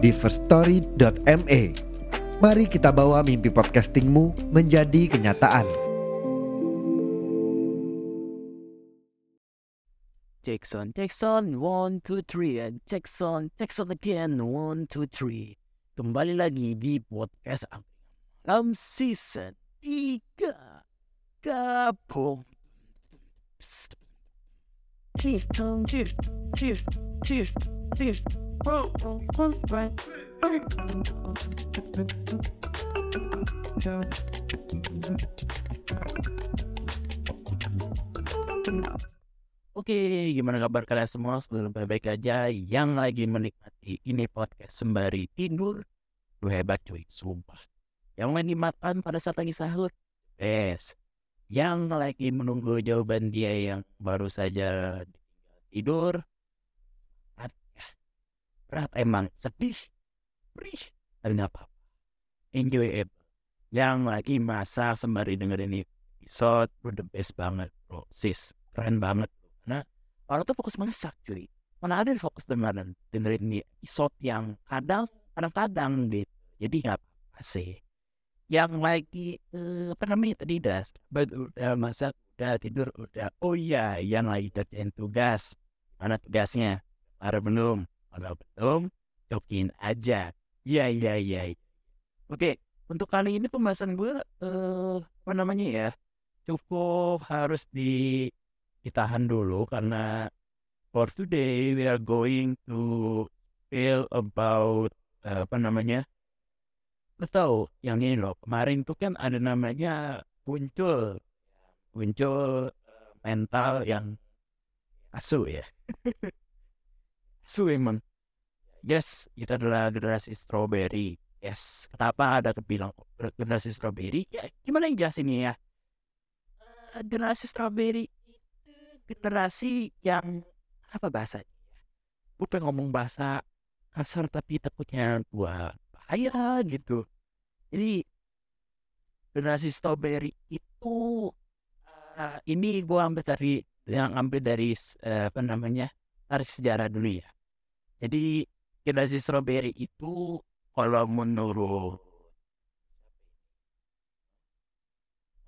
di firststory.me. Mari kita bawa mimpi podcastingmu menjadi kenyataan. Jackson, Jackson, one, two, three, and Jackson, Jackson again, one, two, three. Kembali lagi di podcast Am Season 3. Gabung. Psst. Chief, chief, chief, right. Oke, gimana kabar kalian semua? Semoga baik aja yang lagi menikmati ini podcast sembari tidur. Lu hebat cuy, sumpah. Yang lagi makan pada saat lagi sahur, yes. Yang lagi menunggu jawaban dia yang baru saja tidur. Berat emang, sedih, perih, tapi nggak apa-apa. Enjoy it. Yang lagi masak sembari dengerin episode, bro, the best banget bro, sis, keren banget. Karena orang tuh fokus masak cuy. Mana ada fokus dengerin dengerin ini episode yang kadang kadang-kadang gitu. Jadi nggak apa sih. Yang lagi eh, apa namanya tadi das? Udah masak udah tidur udah. Oh iya yang lagi kerjain tugas. Mana tugasnya? Ada belum kalau belum cokin aja. Iya iya iya oke untuk kali ini pembahasan gue eh, apa namanya ya cukup harus di ditahan dulu karena for today we are going to feel about uh, apa namanya lo tahu yang ini loh kemarin tuh kan ada namanya muncul muncul uh, mental yang asu ya. Asu emang yes itu adalah generasi strawberry. Yes kenapa ada kebilang generasi strawberry? Ya gimana yang jelas ini ya? Uh, generasi strawberry generasi yang apa bahasanya gue pengen ngomong bahasa kasar tapi takutnya gua bahaya gitu. Jadi generasi strawberry itu uh, ini gue ambil dari yang ambil dari uh, apa namanya tarik sejarah dulu ya. Jadi generasi strawberry itu kalau menurut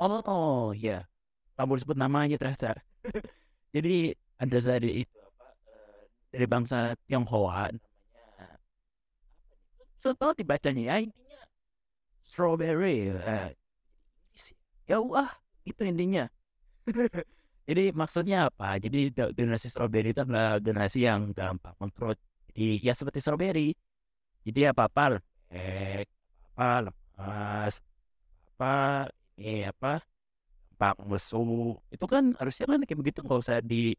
oh, oh ya kamu sebut namanya ternyata. Jadi ada dari itu apa uh, dari bangsa Tionghoa namanya setelah dibacanya ya intinya strawberry uh, ya wah itu intinya. Jadi maksudnya apa? Jadi generasi strawberry itu adalah generasi yang gampang menurut jadi ya seperti strawberry. Jadi apa apa eh apa lepas apa ini apa Pak Mesu itu kan harusnya kan kayak begitu nggak usah di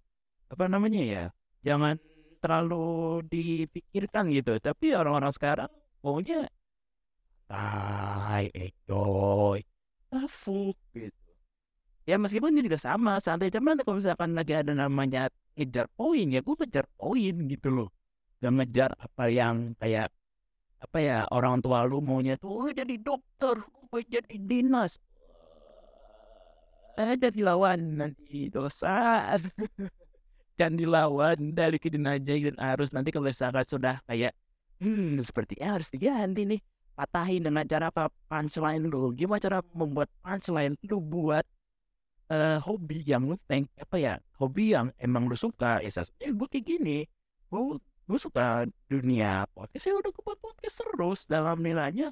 apa namanya ya jangan terlalu dipikirkan gitu. Tapi orang-orang sekarang maunya tai enjoy tafu gitu. Ya meskipun ini juga sama santai. Cuman kalau misalkan lagi ada namanya ngejar poin ya gue ngejar poin gitu loh ngejar apa yang kayak apa ya orang tua lu maunya tuh oh, jadi dokter gue jadi dinas. Eh jadi lawan nanti dosa. Dan dilawan dari aja dan harus nanti kalau misalkan sudah kayak hmm sepertinya harus diganti nih patahin dengan cara apa? Punchline lu. Gimana cara membuat punchline lu buat uh, hobi yang lu pengen apa ya hobi yang emang lu suka. Ya eh, gue kayak gini. Gue gue suka dunia podcast ya udah gue podcast terus dalam nilainya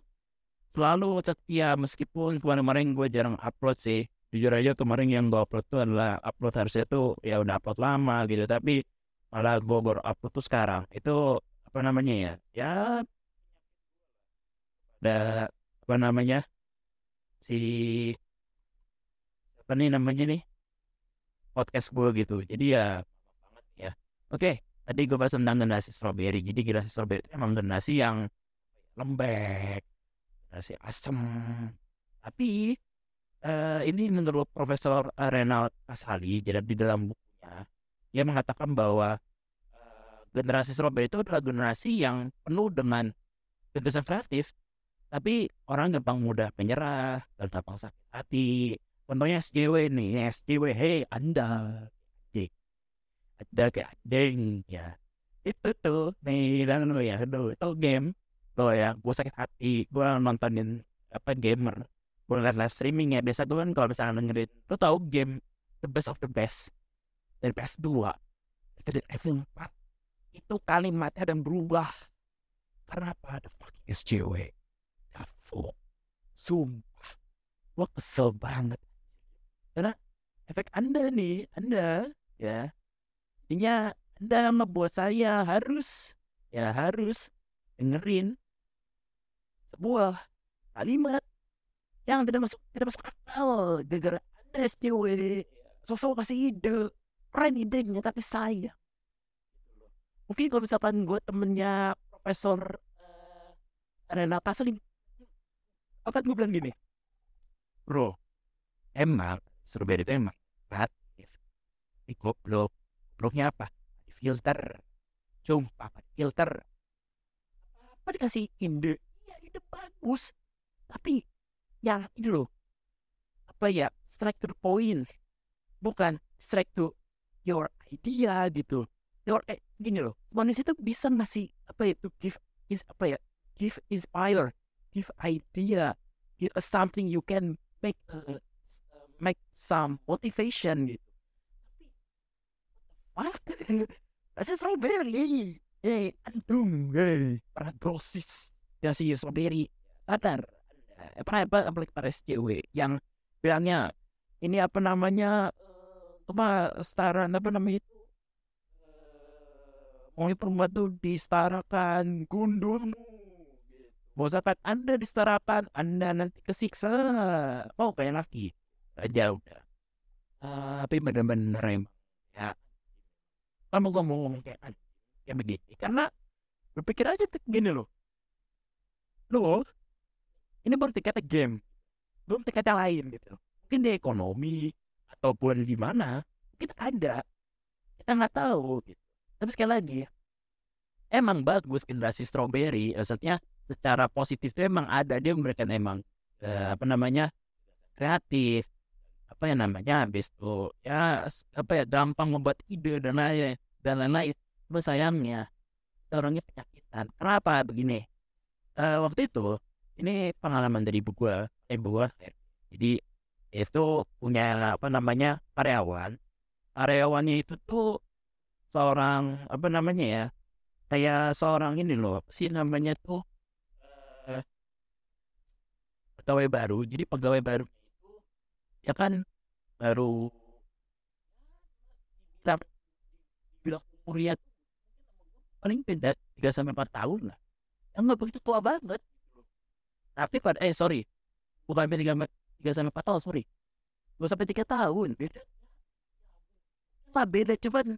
selalu setia. Meskipun kemarin-kemarin gue jarang upload sih. Jujur aja kemarin yang gue upload tuh adalah upload harusnya tuh ya udah upload lama gitu tapi malah gue baru upload tuh sekarang. Itu apa namanya ya? Ya ada apa namanya? Si apa nih namanya nih? Podcast gue gitu. Jadi ya ya. Oke tadi gue bahas tentang generasi strawberry. Jadi generasi strawberry itu emang generasi yang lembek generasi asem. Tapi eh, ini menurut Profesor Renald Kasali jadi di dalam bukunya dia mengatakan bahwa eh, generasi strawberry itu adalah generasi yang penuh dengan gagasan kreatif. Tapi orang gampang mudah menyerah dan gampang sakit hati. Contohnya SJW nih SJW hei anda. Ada kayak deng ya. Itu tuh nih dan lo ya itu, itu game? Lo ya gue sakit hati gue nontonin apa gamer. Gue liat live streaming ya biasa gue kan kalau misalnya dengerin lo tau game the best of the best? Dari PS2 Resident Evil 4 itu kalimatnya dan berubah. Karena apa the fucking SJW the fuck? Sumpah. Gue kesel banget. Karena efek anda nih anda ya intinya anda membuat saya harus ya harus dengerin sebuah kalimat yang tidak masuk tidak masuk akal gara-gara anda sosok kasih ide keren idenya tapi saya mungkin kalau misalkan gue temennya Profesor uh, Rena Kasling apa gue bilang gini? Bro emang strawberry itu emang kreatif tapi goblok gobloknya apa? Di filter. Sumpah di filter. Apa dikasih ide? Iya ide bagus. Tapi yang ini loh. Apa ya? Strike to the point. Bukan strike to your idea gitu. Your eh, gini loh. Manusia itu bisa ngasih apa itu give is apa ya give inspire give idea give something you can make uh, make some motivation gitu fuck strawberry. Eh antum eh paradosis si strawberry. Sadar. Eh, pernah apa apalagi para SJW yang bilangnya ini apa namanya apa setara apa namanya itu? Mau perempuan tuh disetarakan gundul. Misalkan anda disetarakan anda nanti kesiksa. Mau kayak laki. Aja udah tapi bener-bener emang ya kamu ngomong kayak kayak begini. Karena berpikir aja gini loh. Lo ini baru tiketnya game belum tiket yang lain gitu. Mungkin di ekonomi ataupun di mana kita ada. Kita nggak tahu gitu. Tapi sekali lagi emang bagus generasi strawberry. Maksudnya secara positif itu emang ada dia memberikan emang eh, apa namanya kreatif apa ya namanya habis itu ya apa ya gampang membuat ide dan lain dan lain-lain. Tapi sayangnya orangnya penyakitan. Kenapa? Begini uh, waktu itu ini pengalaman dari ibu gua ibu gua jadi itu punya apa namanya karyawan. Karyawannya itu tuh seorang apa namanya ya kayak seorang ini loh apa sih namanya tuh uh, pegawai baru. Jadi pegawai baru itu ya kan baru kita bilang umurnya paling beda tiga sampai empat tahun lah. Yang nggak begitu tua banget. Tapi pada eh sorry. Bukan tiga tiga sampai empat tahun sorry. Dua sampai tiga tahun. Beda. Lah beda cuman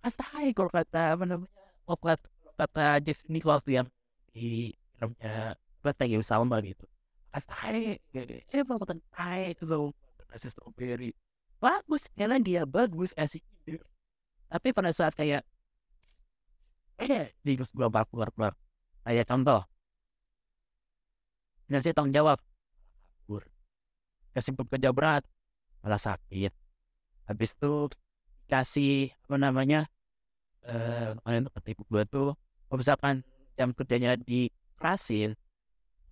santai kalau kata apa namanya kata, kata Jeff Nichols yang di filmnya You Salma gitu santai eh mau makan tai gitu nasi strawberry bagus karena dia bagus kasih ide tapi pada saat kayak eh di gua bak keluar keluar. Kayak contoh. Ngasih tanggung jawab. Kabur. Kasih kerja berat. Malah sakit. Habis itu kasih apa namanya eh uh, ibu gua tuh misalkan jam kerjanya dikerasin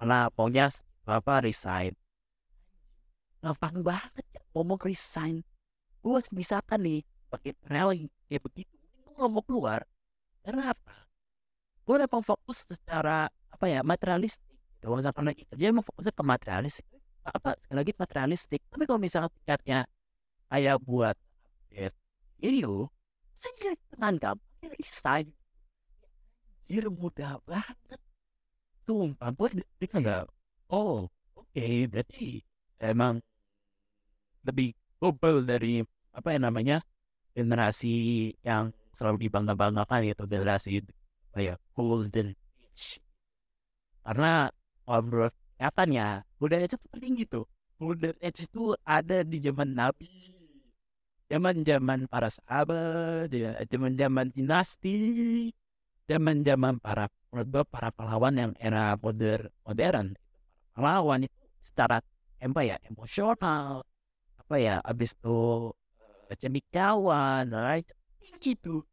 malah pokoknya apa resign. Gampang banget ya ngomong resign. Gue misalkan nih? Pakai rally kayak begitu. Gue nggak mau keluar. Karena apa? Gue emang fokus secara apa ya materialistik. Kalau misalkan lagi kerja emang fokusnya ke materialistik. Apa sekali lagi materialistik. Tapi kalau misalnya tiketnya kayak buat ini loh saya dengan gampang resign. Anjir mudah banget. Sumpah gue dia nggak Oh oke okay. berarti emang lebih global dari apa ya namanya generasi yang selalu dibangga-banggakan gitu generasi apa ya golden age karena menurut katanya golden age itu penting gitu golden age itu ada di zaman nabi zaman zaman para sahabat ya zaman zaman dinasti zaman zaman para para pahlawan yang era modern modern pahlawan itu secara apa ya emosional apa ya abis itu uh, cendikiawan right gitu.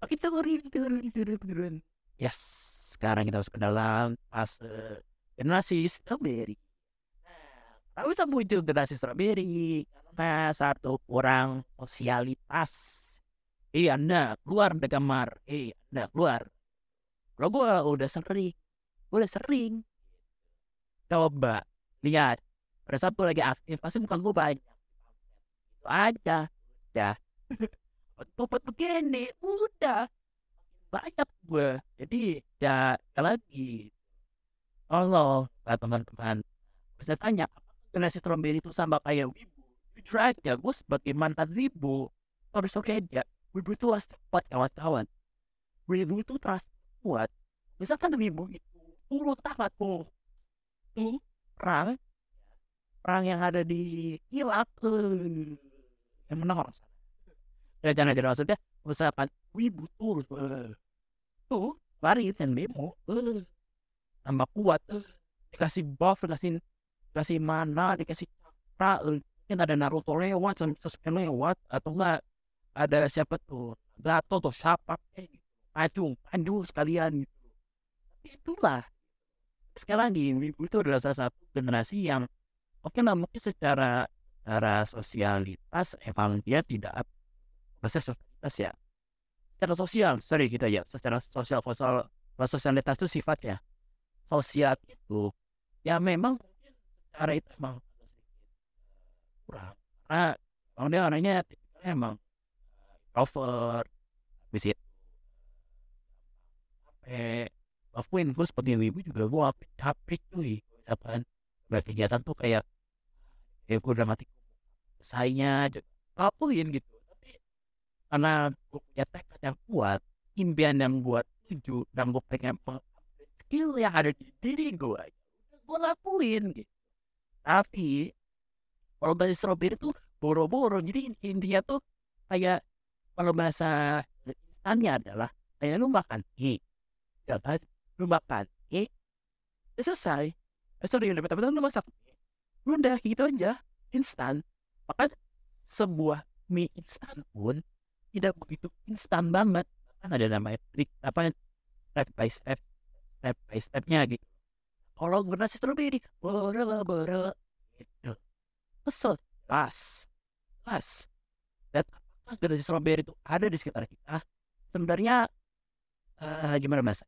Makin turun turun turun turun. Yes sekarang kita masuk ke dalam fase generasi strawberry nah bisa muncul generasi strawberry karena satu kurang sosialitas. Iya anda keluar dari kamar. Iya anda keluar. Kalau gue udah sering udah sering coba lihat pada saat gue lagi aktif pasti bukan gue banyak. Itu aja udah. Topet begini udah. Banyak gue jadi ya lagi. Allah teman-teman. Bisa tanya generasi strawberry itu sama kayak wibu? Jujur aja gue sebagai mantan wibu harus oke aja. Wibu itu harus kuat kawan-kawan. Wibu itu terus kuat. Misalkan wibu itu turun tangan tuh tuh perang perang yang ada di Irak eh, yang menang orang sana ya jangan jadi maksudnya misalkan wibu turun eh, tuh lari dan demo eh, tambah kuat dikasih buff dikasih dikasih mana dikasih cakra mungkin ada Naruto lewat Sasuke lewat atau enggak ada siapa tuh Gato atau siapa eh. Pacung, panjung sekalian gitu itulah sekali lagi Wibu itu adalah salah satu generasi yang oke lah mungkin secara secara sosialitas emang dia tidak proses sosialitas ya. Secara sosial sorry kita ya secara sosial sosial sosialitas itu sifatnya sosial itu ya memang mungkin secara itu emang kurang karena emang dia orangnya emang introvert habis itu capek lakuin gue seperti ibu juga gue capek cuy. Misalkan berkegiatan tuh kayak ya gue udah mati sayanya lakuin gitu. Tapi karena gue punya tekad yang kuat impian yang gue tuju dan gue pengen skill yang ada di diri gue gue lakuin gitu. Tapi kalau dari strawberry tuh boro-boro. Jadi intinya tuh kayak kalau bahasa instannya adalah kayak lu makan nih ya kan lu makan eh selesai sorry udah betul-betul lu masak udah gitu aja. Instan. Maka sebuah mie instan pun tidak begitu instan banget. Kan ada namanya trik apa step by step step by stepnya gitu. Kalau generasi strawberry bere bere gitu. Kesel. Pas pas dan apakah generasi strawberry itu ada di sekitar kita? Sebenarnya uh, gimana mas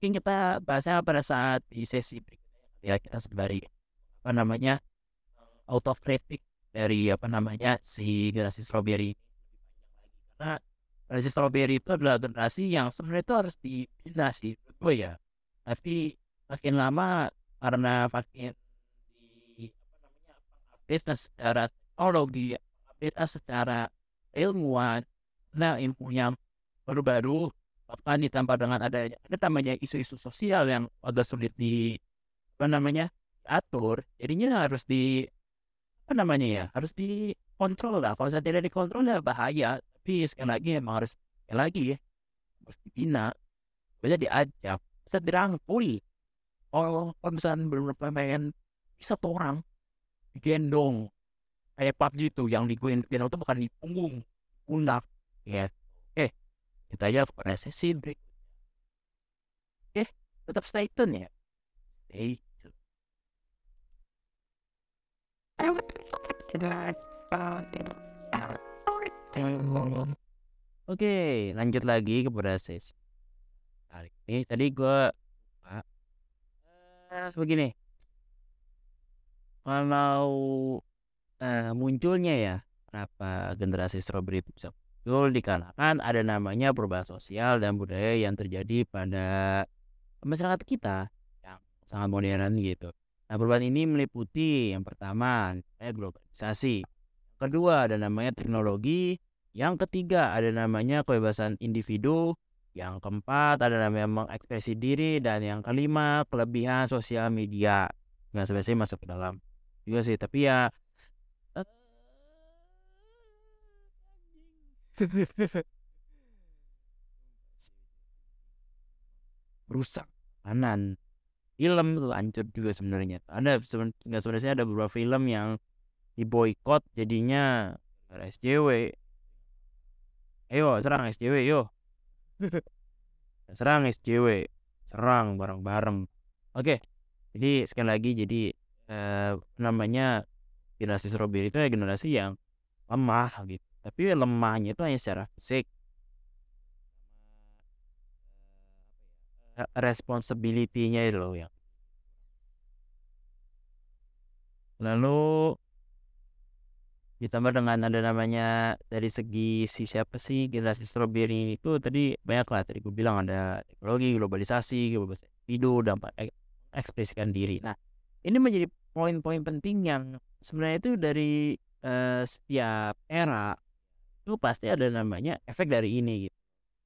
mungkin kita bahasnya pada saat di sesi berikutnya ya kita sembari apa namanya autokritik dari apa namanya si generasi strawberry karena generasi strawberry itu adalah generasi yang sebenarnya itu harus dibina sih gue ya. Tapi makin lama karena makin apa namanya update secara teknologi update secara ilmuwan nah ilmunya baru-baru bahkan ditambah dengan ada ada namanya isu-isu sosial yang agak sulit di apa namanya atur jadinya harus di apa namanya ya harus dikontrol lah. Kalau saya tidak dikontrol ya bahaya. Tapi sekali lagi emang harus sekali lagi ya harus dibina. Bisa diajak bisa dirangkul. Oh kalau misalnya benar pengen bisa tuh orang digendong. Kayak PUBG tuh yang digendong itu bukan di punggung pundak. Ya kita aja pada sesi break eh tetap stay tune ya. Stay tune. Oke, lanjut lagi kepada sesi kali ini. Tadi gue uh, begini, kalau uh, munculnya ya, kenapa generasi strawberry itu bisa muncul dikarenakan ada namanya perubahan sosial dan budaya yang terjadi pada masyarakat kita yang sangat modern gitu. Nah perubahan ini meliputi yang pertama namanya globalisasi, kedua ada namanya teknologi, yang ketiga ada namanya kebebasan individu, Yang keempat ada namanya mengekspresi diri. Dan yang kelima kelebihan sosial media. Nggak sebenarnya masuk ke dalam. Juga sih, tapi ya rusak. Kanan. Film tuh hancur juga sebenarnya. Ada nggak sebenarnya ada beberapa film yang diboykot jadinya SJW ayo serang SJW yo. Serang SJW serang bareng-bareng. Oke jadi sekali lagi jadi eh, namanya generasi strawberry itu ya generasi yang lemah gitu tapi lemahnya itu hanya secara fisik. Responsibility-nya itu loh yang lalu ditambah dengan ada namanya dari segi si siapa sih generasi strawberry itu tadi banyak lah tadi gue bilang ada teknologi globalisasi globalisasi video dampak ekspresikan diri. Nah ini menjadi poin-poin penting yang sebenarnya itu dari uh, setiap era itu pasti ada namanya efek dari ini gitu.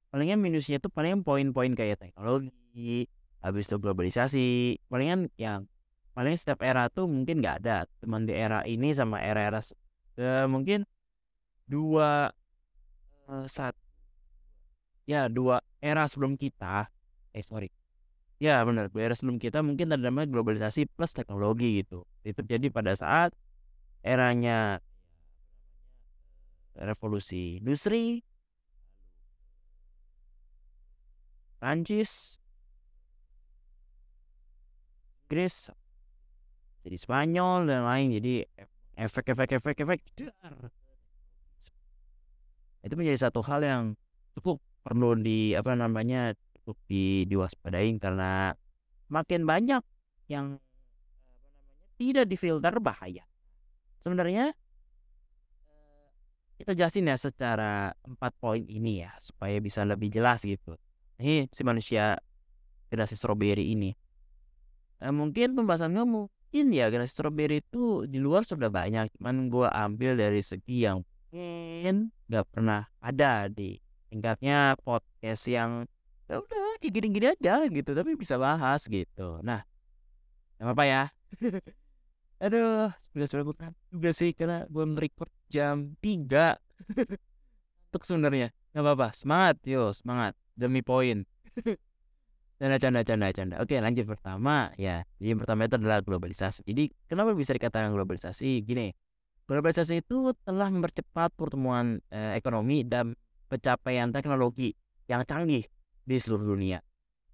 Palingnya minusnya itu paling poin-poin kayak teknologi habis itu globalisasi palingan yang paling setiap era tuh mungkin nggak ada teman di era ini sama era-era uh, mungkin dua uh, saat ya dua era sebelum kita eh sorry ya benar dua era sebelum kita mungkin ada namanya globalisasi plus teknologi gitu. Itu terjadi pada saat eranya revolusi industri. Prancis Inggris. Jadi Spanyol dan lain. Jadi efek efek efek efek. Itu menjadi satu hal yang cukup perlu di apa namanya cukup di diwaspadain karena makin banyak yang tidak difilter bahaya. Sebenarnya kita jelasin ya secara empat poin ini ya supaya bisa lebih jelas gitu. Ini si manusia generasi strawberry ini. Eh, mungkin pembahasan kamu mungkin ya generasi strawberry itu di luar sudah banyak cuman gue ambil dari segi yang mungkin nggak pernah ada di tingkatnya podcast yang ya udah gini-gini aja gitu tapi bisa bahas gitu. Nah apa apa ya aduh sudah sudah gue juga sih karena gue merecord jam 3 untuk sebenarnya nggak apa-apa semangat yo semangat demi poin Canda, canda, canda, canda. Oke, lanjut pertama ya. Jadi yang pertama itu adalah globalisasi. Jadi kenapa bisa dikatakan globalisasi? Gini, globalisasi itu telah mempercepat pertemuan eh, ekonomi dan pencapaian teknologi yang canggih di seluruh dunia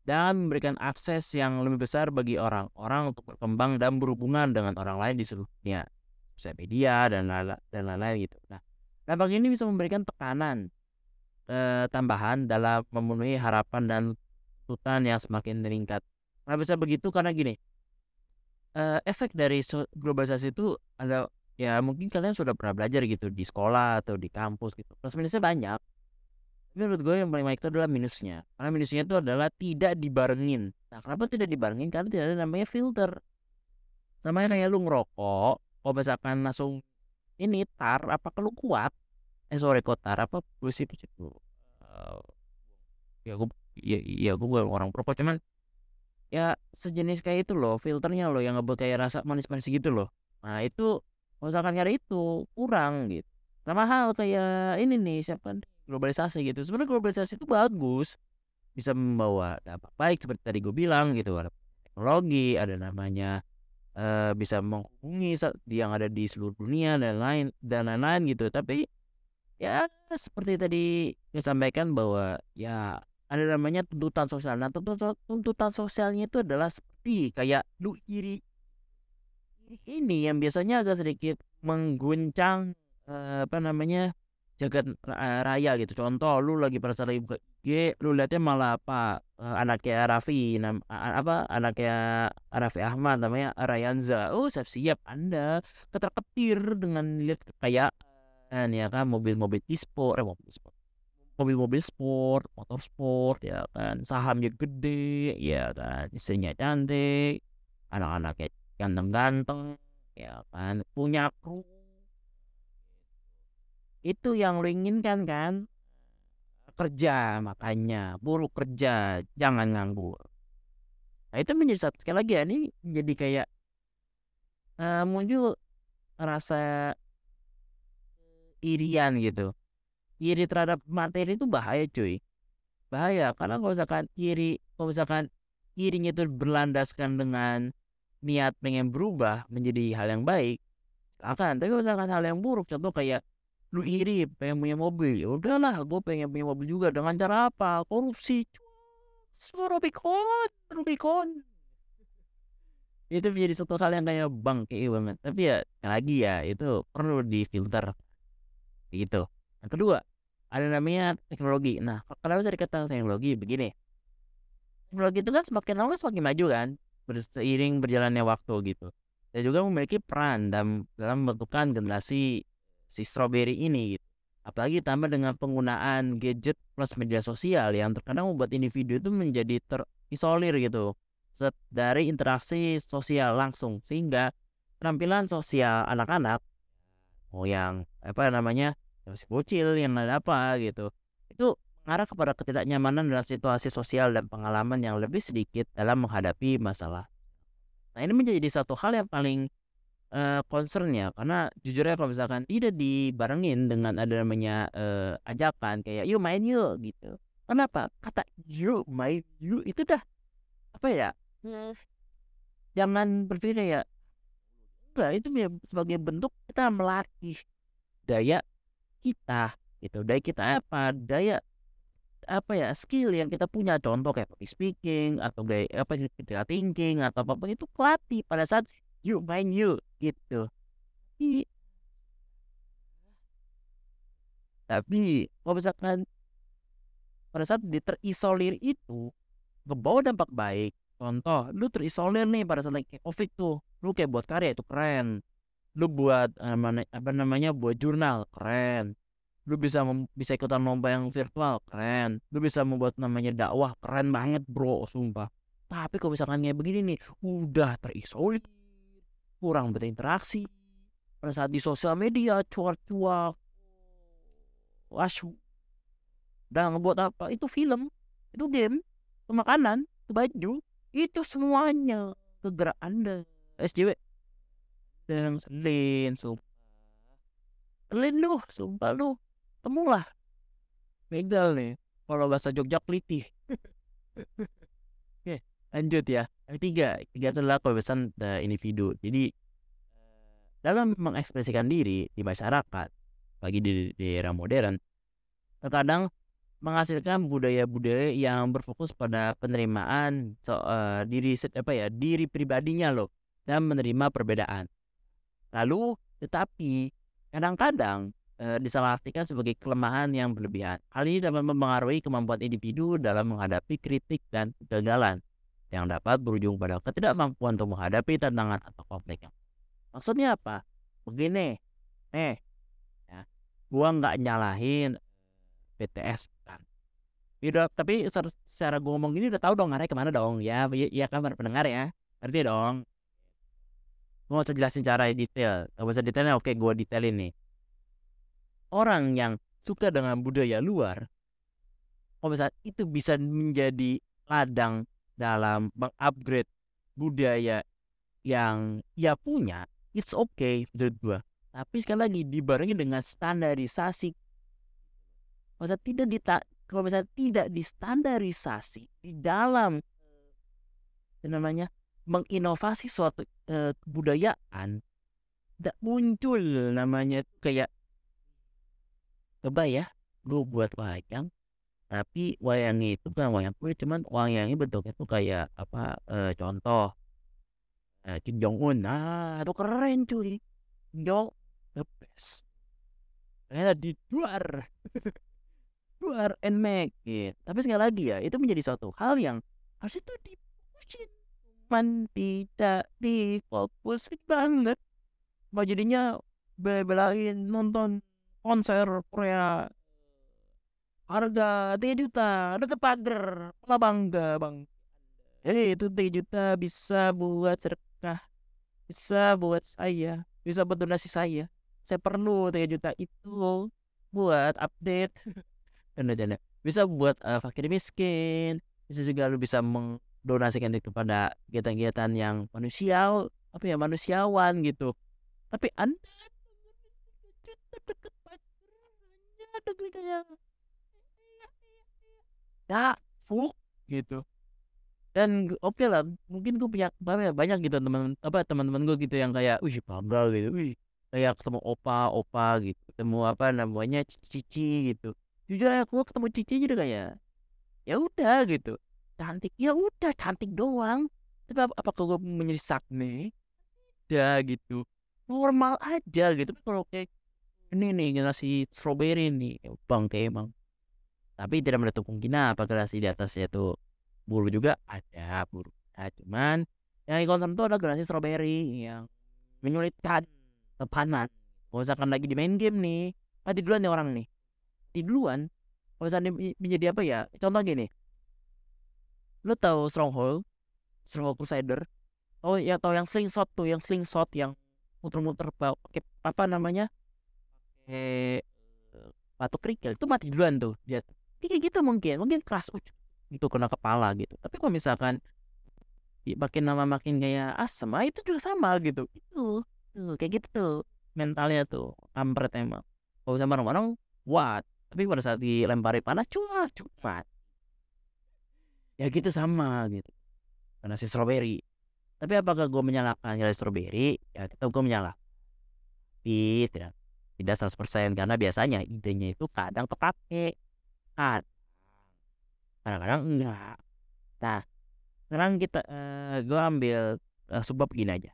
dan memberikan akses yang lebih besar bagi orang-orang untuk berkembang dan berhubungan dengan orang lain di seluruh dunia, sosial media dan lain-lain gitu. Nah, dampak ini bisa memberikan tekanan eh, tambahan dalam memenuhi harapan dan tuntutan yang semakin meningkat. Nah bisa begitu karena gini, uh, efek dari globalisasi itu ada ya mungkin kalian sudah pernah belajar gitu di sekolah atau di kampus gitu. Plus minusnya banyak. Tapi menurut gue yang paling baik itu adalah minusnya. Karena minusnya itu adalah tidak dibarengin. Nah kenapa tidak dibarengin? Karena tidak ada namanya filter. Sama kayak lu ngerokok, kalau misalkan langsung ini tar, apa kalau kuat? Eh sorry kok tar apa? Gue sih uh, ya gue ya iya gue bukan orang perokok cuman ya sejenis kayak itu loh filternya loh yang ngebuat kayak rasa manis-manis gitu loh nah itu misalkan nyari itu kurang gitu sama hal kayak ini nih siapa globalisasi gitu sebenarnya globalisasi itu bagus bisa membawa dampak baik seperti tadi gue bilang gitu ada teknologi ada namanya uh, bisa menghubungi yang ada di seluruh dunia dan lain dan lain-lain gitu tapi ya seperti tadi saya sampaikan bahwa ya ada namanya tuntutan sosial. Nah, tuntutan, tuntutan sosialnya itu adalah seperti kayak lu iri ini yang biasanya agak sedikit mengguncang uh, apa namanya jagat raya gitu. Contoh lu lagi pada saat lagi buka IG, lu lihatnya malah apa anaknya Raffi, nam, apa anaknya Raffi Ahmad namanya Rayanza. Oh, siap-siap Anda keterketir dengan lihat kayak ya kan mobil-mobil e-sport, eh, mobil sport mobil-mobil sport, motor sport ya kan, sahamnya gede ya kan, istrinya cantik, anak-anaknya ganteng-ganteng ya kan, punya kru. Itu yang lo inginkan kan? kerja makanya. Buruk kerja jangan nganggur. Nah itu menjadi satu sekali lagi ya ini jadi kayak uh, muncul rasa irian gitu. Iri terhadap materi itu bahaya cuy. Bahaya karena kalau misalkan iri kalau misalkan irinya itu berlandaskan dengan niat pengen berubah menjadi hal yang baik akan tapi misalkan hal yang buruk contoh kayak lu iri pengen punya mobil. Ya udahlah gue pengen punya mobil juga. Dengan cara apa? Korupsi Rubicon Rubicon itu menjadi satu hal yang kayak bang kayak banget. Tapi ya lagi ya itu perlu difilter. Gitu. Yang kedua ada namanya teknologi. Nah kenapa saya dikatakan teknologi? Begini. Teknologi itu kan semakin lama semakin maju kan berseiring berjalannya waktu gitu. Dan juga memiliki peran dalam dalam membentukkan generasi si strawberry ini gitu. Apalagi tambah dengan penggunaan gadget plus media sosial yang terkadang membuat individu itu menjadi terisolir gitu dari interaksi sosial langsung sehingga penampilan sosial anak-anak oh yang apa namanya masih bocil yang ada apa gitu itu mengarah kepada ketidaknyamanan dalam situasi sosial dan pengalaman yang lebih sedikit dalam menghadapi masalah. Nah ini menjadi satu hal yang paling uh, concern ya karena jujur ya kalau misalkan tidak dibarengin dengan ada namanya uh, ajakan kayak yuk main yuk gitu. Kenapa? Kata yuk main yuk itu dah apa ya uh, jangan berpikir ya enggak itu ya sebagai bentuk kita melatih daya kita gitu. Daya kita apa? Daya apa ya skill yang kita punya. Contoh kayak public speaking atau gaya apa kita thinking atau apa itu pelatih pada saat yuk main yuk gitu. Tapi tapi kalau misalkan pada saat di terisolir itu ngebawa dampak baik. Contoh lu terisolir nih pada saat kayak covid tuh lu kayak buat karya itu keren. Lu buat apa namanya buat jurnal keren. Lu bisa bisa ikutan lomba yang virtual keren. Lu bisa membuat namanya dakwah keren banget bro sumpah. Tapi kalau misalkan kayak begini nih udah terisolir kurang berinteraksi. Pada saat di sosial media cuak-cuak wasu. Dan ngebuat apa itu film itu game itu makanan itu baju itu semuanya kegerak anda. SJW dan selin sumpah. Selin lu sumpah lu. Temulah. Begal nih kalau bahasa Jogja kelitih. oke lanjut ya yang ketiga ketiga adalah kebebasan individu. Jadi dalam mengekspresikan diri di masyarakat bagi di, di modern terkadang menghasilkan budaya-budaya yang berfokus pada penerimaan so, uh, diri apa ya diri pribadinya loh dan menerima perbedaan. Lalu tetapi kadang-kadang uh, disalahartikan sebagai kelemahan yang berlebihan. Hal ini dapat mempengaruhi kemampuan individu dalam menghadapi kritik dan kegagalan yang dapat berujung pada ketidakmampuan untuk menghadapi tantangan atau konflik. Maksudnya apa? Begini, nih, ya, gua nggak nyalahin BTS kan. Udah, tapi secara gua ngomong gini udah tahu dong arahnya ke mana dong ya, ya kan pendengar ya, ngerti dong. Gua mau jelasin cara detail, gak usah detailnya, oke gua detailin nih. Orang yang suka dengan budaya luar, kalau misalnya itu bisa menjadi ladang dalam mengupgrade budaya yang ia punya, it's okay menurut gua. Tapi sekali lagi dibarengi dengan standarisasi. Masa tidak dita kalau misalnya tidak distandarisasi di dalam namanya menginovasi suatu eh, kebudayaan tidak muncul namanya kayak coba ya lu buat wayang tapi wayangnya itu bukan wayang kulit cuman wayangnya bentuknya tuh kayak apa e, contoh e, Kim Jong Un nah itu keren cuy. Jong the best ternyata di luar luar and make gitu. tapi sekali lagi ya itu menjadi suatu hal yang harus itu difokusin cuman tidak difokus banget. Mau jadinya belain nonton konser Korea harga 3 juta ada pagar malah bangga bang jadi itu 3 juta bisa buat sedekah bisa buat saya bisa buat donasi saya saya perlu 3 juta itu buat update dan janda bisa buat uh, fakir miskin bisa juga lu bisa mendonasikan itu kepada kegiatan-kegiatan yang manusial apa ya manusiawan gitu tapi anda ya fuck gitu. Dan oke okay lah mungkin gue punya apa ya banyak gitu teman apa teman-teman gue gitu yang kayak wih bangga gitu. Wih kayak ketemu opa opa gitu ketemu apa namanya cici gitu. Jujur aja gue ketemu cici juga kayak ya udah gitu. Cantik. Ya udah cantik doang. Tapi ap apakah gue menjadi sakne ya gitu. Normal aja gitu. Kalau kayak ini nih generasi strawberry nih. Bang emang tapi tidak menutup kemungkinan generasi di atasnya tuh buru juga? Ada buru nah, cuman yang concern itu ada generasi strawberry yang menyulitkan tepanan kalau misalkan lagi di main game nih mati duluan nih orang nih. Mati duluan kalau misalnya menjadi apa ya? Contoh gini. Lo tahu stronghold? Stronghold crusader? Oh ya tahu yang slingshot tuh yang slingshot yang muter-muter pakai apa namanya? Pakai batu kerikil itu mati duluan tuh dia kayak gitu mungkin mungkin keras itu kena kepala gitu. Tapi kalau misalkan makin lama makin kayak asam ah, itu juga sama gitu. Itu tuh kayak gitu tuh mentalnya tuh kampret emang. Kalau sama orang-orang what tapi pada saat dilempari panah cuma cepat ya gitu sama gitu. Karena si strawberry tapi apakah gue menyalahkan si strawberry ya tetap gue menyalahkan tapi tidak tidak 100% karena biasanya idenya itu kadang kepake kadang-kadang enggak. Nah sekarang kita uh, eh, gue ambil uh, sebab gini aja.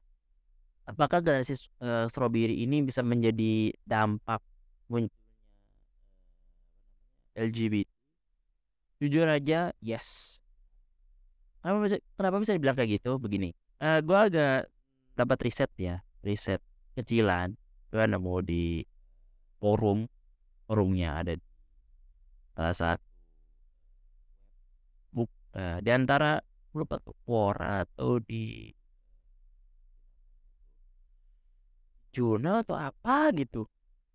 Apakah generasi uh, strawberry ini bisa menjadi dampak munculnya LGBT jujur aja yes. Kenapa bisa kenapa bisa dibilang kayak gitu? Begini uh, gue agak dapat riset ya riset kecilan. Gue nemu di forum forumnya ada salah satu Nah, di antara lupa tuh war atau di jurnal atau apa gitu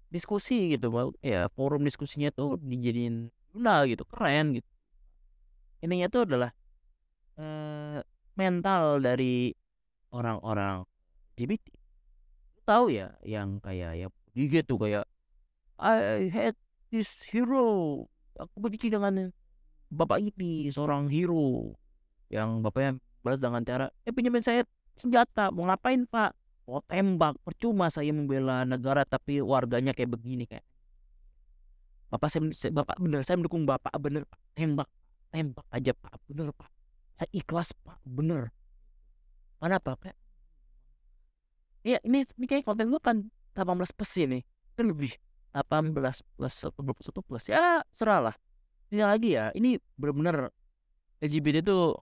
diskusi gitu ya forum diskusinya tuh dijadiin jurnal gitu keren gitu. Ininya tuh adalah uh, mental dari orang-orang LGBT tahu ya yang kayak ya gitu kayak I hate this hero aku benci dengan bapak ini seorang hero yang bapaknya balas dengan cara eh pinjamin saya senjata mau ngapain pak? Mau tembak percuma saya membela negara tapi warganya kayak begini kayak. Bapak saya bapak bener saya mendukung bapak bener pak. Tembak tembak aja pak. Bener pak. Saya ikhlas pak. Bener. Mana pak Iya ini, ini kayak konten gue kan 18 plus ini kan lebih 18 plus atau 21 plus ya serah lah. Ini lagi ya ini benar-benar LGBT itu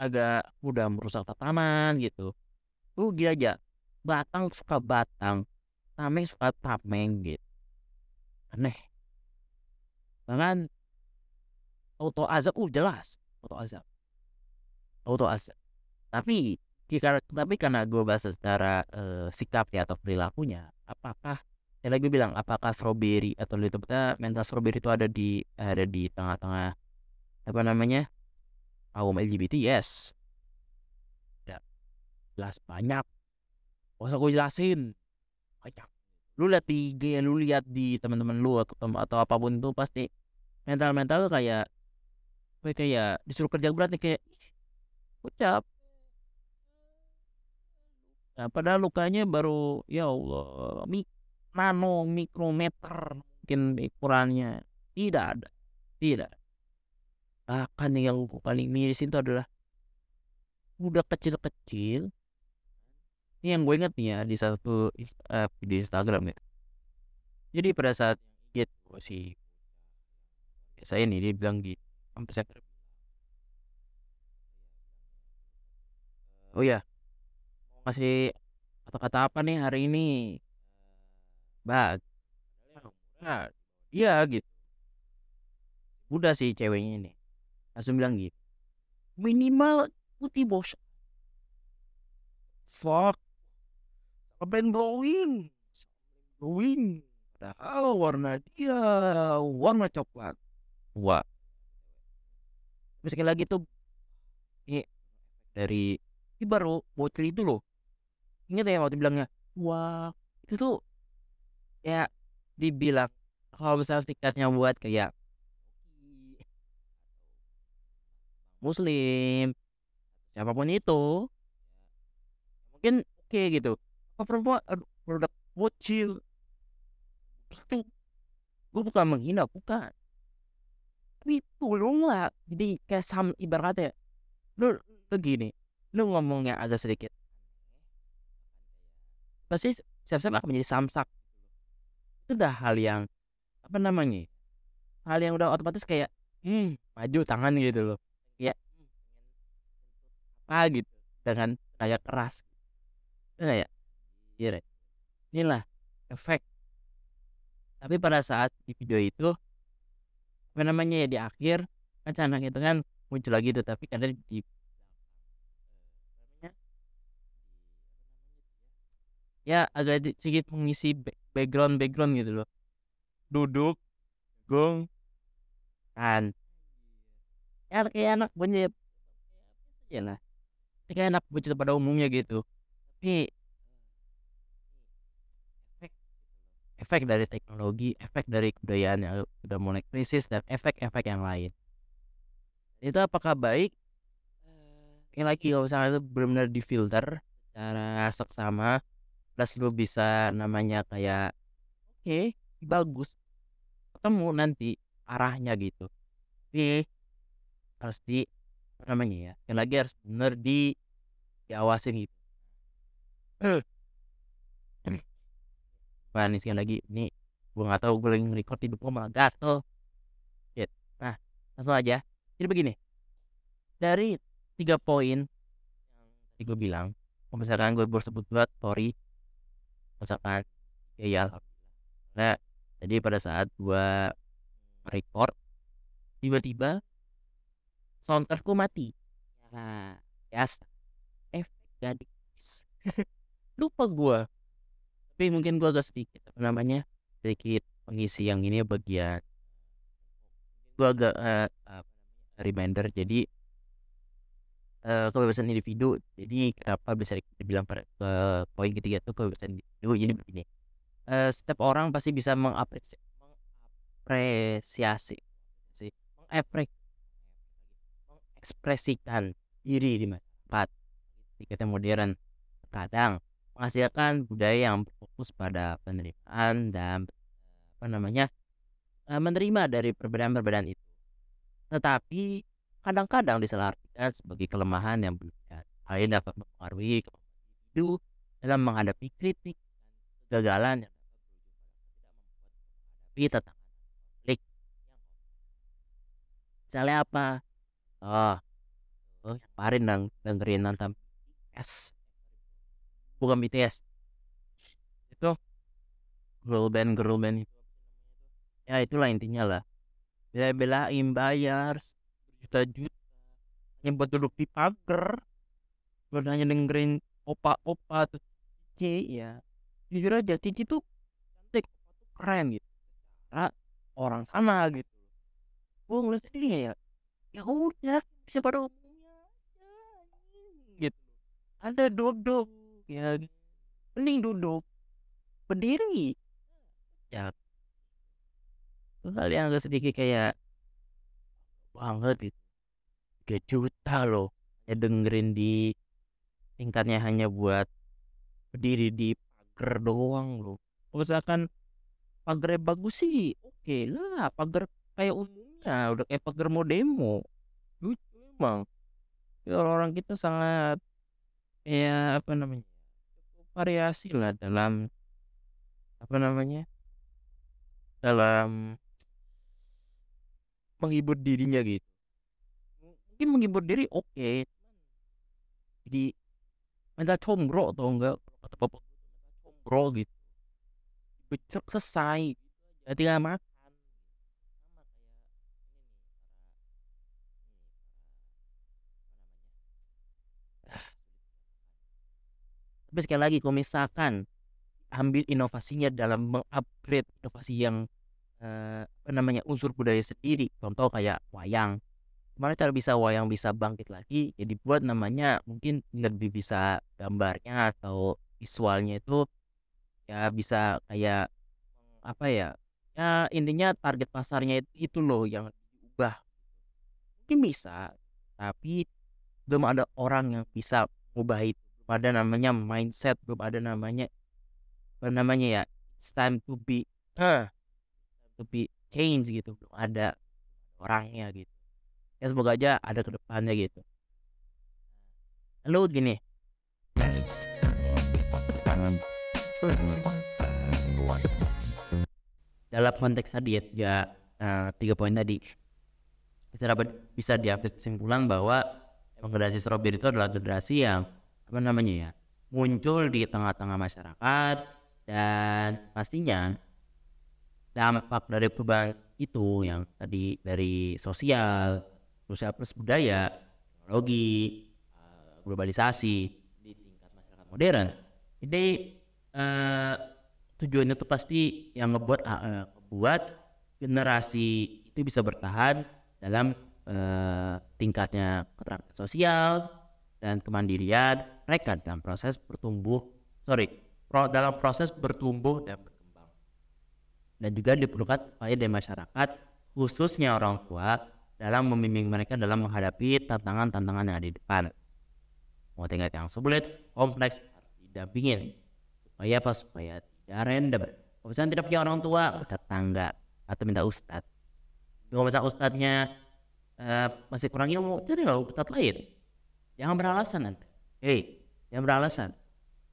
agak mudah merusak tataman gitu. Lu gila aja batang suka batang tameng suka tameng gitu. Aneh. Bahkan auto azab uh jelas auto azab. Auto azab. Tapi tapi karena gue bahas secara uh, sikap ya atau perilakunya apakah ya lagi bilang apakah strawberry atau itu mental strawberry itu ada di ada di tengah-tengah apa namanya kaum LGBT yes. Ya jelas banyak. Gak usah gue jelasin. Banyak. Lu lihat di IG lu lihat di teman-teman lu atau atau apa pun itu pasti mental mental kayak kayak disuruh kerja berat nih kayak ucap. Nah, padahal lukanya baru ya Allah mik nano mikrometer mungkin ukurannya tidak ada tidak. Bahkan yang paling miris itu adalah udah kecil-kecil. Ini yang gue inget nih ya di satu uh, video Instagram ya. Jadi pada saat get gue sih saya nih dia bilang di sampai saya oh ya masih kata-kata apa nih hari ini bag nah iya gitu. Udah sih ceweknya ini. Langsung bilang gitu. Minimal putih bos. Fuck. Sampai glowing. Glowing. Padahal warna dia warna coklat. Wah. Tapi sekali lagi tuh ini dari ini baru bocil itu loh. Ingat ya waktu bilangnya, wah itu tuh ya dibilang kalau misalnya tiketnya buat kayak muslim siapa pun itu mungkin oke gitu. Apa perempuan produk bocil itu gue bukan menghina bukan. Tapi tolonglah jadi kayak sam ibaratnya lu lu gini lu ngomongnya agak sedikit. Pasti siap-siap akan menjadi samsak itu udah hal yang apa namanya hal yang udah otomatis kayak hmm maju tangan gitu loh. Ya apa gitu dengan tenaga keras. Ya iya inilah efek. Tapi pada saat di video itu apa namanya ya di akhir kan canang itu kan muncul lagi tuh tapi kadang di ya agak di- sedikit mengisi background background gitu loh. Duduk gong kan. Ya kayak anak bocil ya lah. Kayak anak bocil pada umumnya gitu. Tapi efek efek dari teknologi efek dari kebudayaan yang udah mulai krisis dan efek-efek yang lain. Itu apakah baik? Sekali lagi kalau misalnya itu benar-benar difilter secara seksama plus lu bisa namanya kayak oke bagus ketemu nanti arahnya gitu. Tapi harus di apa namanya ya sekali lagi harus benar di diawasin gitu. Wah ini sekali lagi ini gue nggak tahu gue lagi nge-record hidup gue malah gatel. Shit. nah langsung aja. Jadi begini dari tiga poin yang tadi gue bilang misalkan gue baru sebut buat story misalkan ya ya nah jadi pada saat gue record tiba-tiba soundcardku mati. Ya biasa efek gadis lupa gue tapi mungkin gue agak sedikit apa namanya sedikit pengisi yang ini bagian. Gue agak apa namanya, reminder jadi eh kebebasan individu. Jadi kenapa bisa di- dibilang pada ke poin ketiga itu kebebasan individu? Jadi begini eh setiap orang pasti bisa mengapresiasi mengapresiasi mengekspresikan diri di masyarakat tiketnya modern kadang menghasilkan budaya yang berfokus pada penerimaan dan apa namanya eh, menerima dari perbedaan-perbedaan itu. Tetapi kadang-kadang disalahartikan sebagai kelemahan yang berlebihan. Hal ini dapat mempengaruhi dalam menghadapi kritik kegagalan yang dapat berujung tidak yang. Misalnya apa? Oh, oh yang kemarin deng dengerin tentang BTS, bukan BTS, itu girl band girl band itu ya itulah intinya lah bela-belain bayar berjuta-juta hanya buat duduk di pagar. Buat hanya dengerin opa-opa atau cici ya. Jujur aja cici tuh cantik keren gitu. Cara orang sana gitu. Gue ngeliat sendiri ya ya udah bisa pada gitu. Ada duduk ya. Mending duduk berdiri. Ya. Yang agak sedikit kayak banget gitu. 3 juta loh ya dengerin di tingkatnya hanya buat berdiri di pagar doang loh. Misalkan pagarnya bagus sih oke lah pagar kayak umumnya udah kayak pagar mau demo. Lucu emang. Ya, orang kita sangat ya apa namanya variasi lah dalam apa namanya dalam menghibur dirinya gitu. Mungkin menghibur diri oke. Jadi mental combro atau enggak tuh mental combro gitu. Becek selesai. Aja tinggal makan. Tapi sekali lagi kalau misalkan ambil inovasinya dalam mengupgrade inovasi yang eh, apa namanya unsur budaya sendiri. Contoh kayak wayang. Gimana cara bisa wayang bisa bangkit lagi? Ya dibuat namanya mungkin lebih bisa gambarnya atau visualnya itu ya bisa kayak apa ya ya intinya target pasarnya itu, itu loh yang diubah. Mungkin bisa tapi belum ada orang yang bisa mengubah itu. Belum ada namanya mindset belum ada namanya apa namanya ya it's time to be uh, to be change gitu belum ada orangnya gitu. Ya semoga aja ada ke depannya gitu. Lalu gini. Dalam konteks tadi ya tiga, uh, tiga poin tadi. Bisa dapat bisa diambil kesimpulan bahwa emang generasi strawberry itu adalah generasi yang apa namanya ya muncul di tengah-tengah masyarakat dan pastinya dampak dari perubahan itu yang tadi dari sosial sosial plus budaya teknologi eh, globalisasi di tingkat masyarakat modern. Jadi uh, tujuannya itu pasti yang ngebuat uh, buat generasi itu bisa bertahan dalam uh, tingkatnya keterampilan sosial dan kemandirian mereka dalam proses bertumbuh sorry dalam proses bertumbuh dan dan juga diperlukan upaya dari masyarakat khususnya orang tua dalam membimbing mereka dalam menghadapi tantangan-tantangan yang ada di depan. Mau tingkat yang sulit kompleks harus didampingin supaya apa? Supaya tidak random. Kalau misalnya tidak punya orang tua tetangga atau minta ustad kalau misalnya ustadnya uh, masih kurang ilmu cari lah ustad lain. Jangan beralasan anda hei jangan beralasan.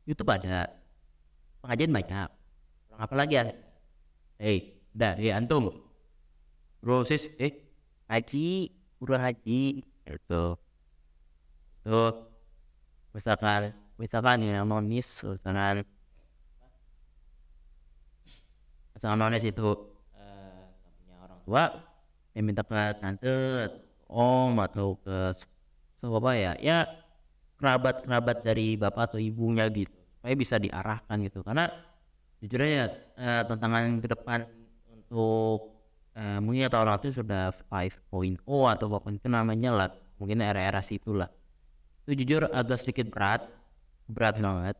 YouTube ada. Pengajian banyak. Orang apa lagi ada hei udah hei antum bro sis eh haji kurang haji. Itu itu misalkan misalkan yang nonis misalkan. Misalkan nonis itu uh, punya orang tua yang minta ke tante om atau ke siapa ya ya kerabat kerabat dari bapak atau ibunya gitu. Supaya bisa diarahkan gitu. Karena jujur aja uh, tantangan ke depan untuk uh, mungkin atau orang itu sudah 5.0 atau apa pun itu namanya lah mungkin era-era situ lah itu jujur agak sedikit berat berat banget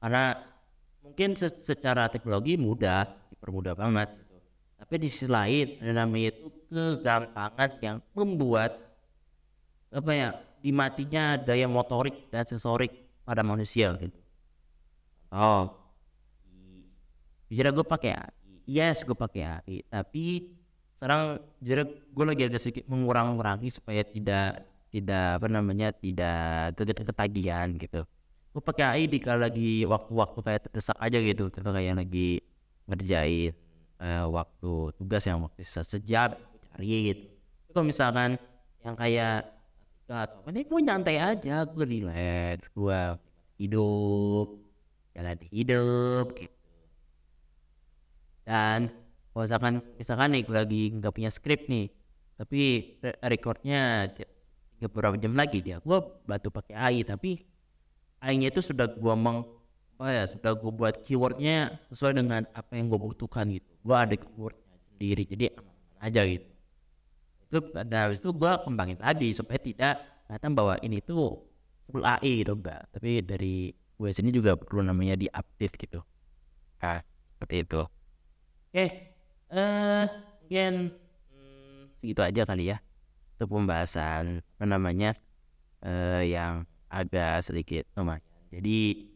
karena mungkin se secara teknologi mudah dipermudah banget gitu. tapi di sisi lain ada namanya itu kegampangan yang membuat apa ya dimatinya daya motorik dan sensorik pada manusia gitu. Oh, jujur gue pakai AI, yes gue pakai AI, tapi sekarang jujur gue lagi agak sedikit mengurang-ngurangi supaya tidak tidak apa namanya tidak ketagihan gitu. Gue pakai AI di kalau lagi waktu-waktu kayak terdesak aja gitu, contoh kayak lagi ngerjain uh, waktu tugas yang waktu sejam cari gitu. Kalau misalkan yang kayak atau ini gue nyantai aja gue relax gue hidup jalan hidup dan kalau misalkan misalkan nih lagi nggak punya skrip nih tapi recordnya beberapa jam lagi dia gue bantu pakai AI tapi AI-nya itu sudah gue meng apa ya sudah gue buat keywordnya sesuai dengan apa yang gue butuhkan gitu. Gue ada keywordnya sendiri jadi aman aja gitu. Itu dan habis itu gue kembangin lagi supaya tidak kelihatan bahwa ini tuh full AI gitu enggak tapi dari gue sini juga perlu namanya diupdate gitu. Nah seperti itu oke eh mungkin segitu aja kali ya untuk pembahasan apa namanya uh, yang agak sedikit lumayan. Jadi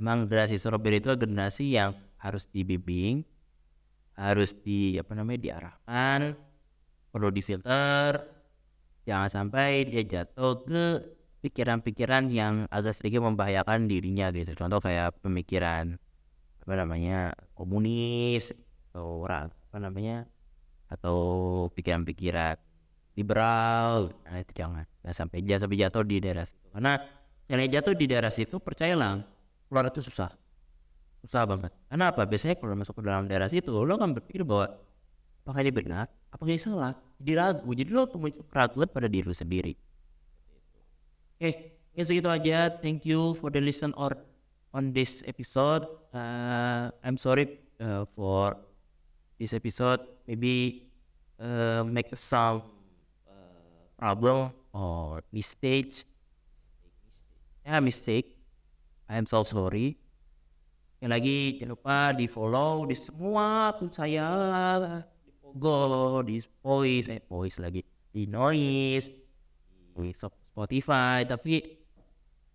emang generasi strawberry itu generasi yang harus dibimbing harus di apa namanya diarahkan perlu difilter jangan sampai dia jatuh ke pikiran-pikiran yang agak sedikit membahayakan dirinya gitu. Contoh kayak pemikiran apa namanya komunis atau apa namanya atau pikiran-pikiran liberal nah itu jangan jangan sampai jangan sampai jatuh di daerah situ. Karena yang jatuh di daerah situ percayalah keluar itu susah. Susah banget. Karena apa? Biasanya kalau masuk ke dalam daerah situ lo kan berpikir bahwa apakah ini benar? Apakah ini salah? Jadi ragu. Jadi lo muncul keraguan pada diri lo sendiri. Oke okay, segitu aja. Thank you for the listen or on this episode. Uh, I'm sorry uh, for this episode maybe uh, make some uh, problem or mistakes. Ya mistake. I am so sorry. Yang lagi jangan lupa di follow di semua akun saya di Pogo, di Voice, eh Voice lagi, di Noise, di Spotify. Tapi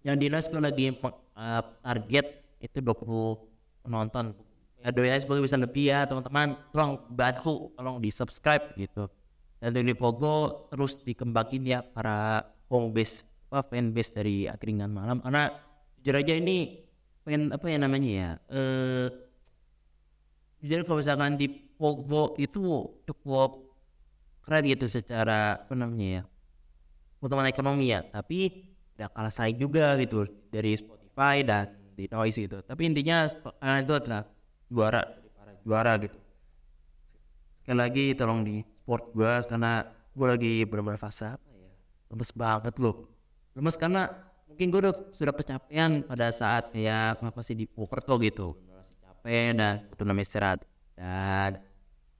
yang di Noise kalau lagi uh, target itu 20 penonton. Ya doain semoga bisa lebih ya teman-teman. Tolong bantu, tolong di subscribe gitu. Dan di Pogo terus dikembangin ya para home base apa fan base dari Akringan Malam karena jujur aja ini pengen apa ya namanya ya eh jadi kalau misalkan di Pogo itu cukup keren gitu secara apa namanya ya pertumbuhan ekonomi ya tapi tidak kalah saing juga gitu dari Spotify dan di Noise gitu tapi intinya uh, itu adalah juara. Para juara gitu. Sekali lagi tolong di support gue karena gue lagi benar-benar fase apa ya? Lemes banget loh. Lemes karena mungkin gue udah sudah kecapean pada saat ya apa sih di Purwokerto gitu. Masih capek dan butuh namanya istirahat. Dan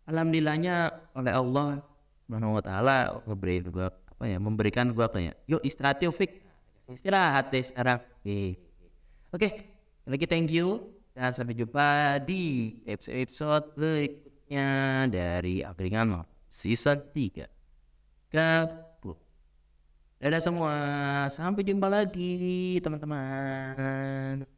alhamdulillahnya oleh Allah subhanahu wa taala gue apa ya memberikan gue kayak yuk istirahat yuk istirahat deh sekarang. Oke. Oke lagi thank you dan sampai jumpa di episode episode berikutnya dari Angkringan season 3 ke Dadah semua, sampai jumpa lagi teman-teman.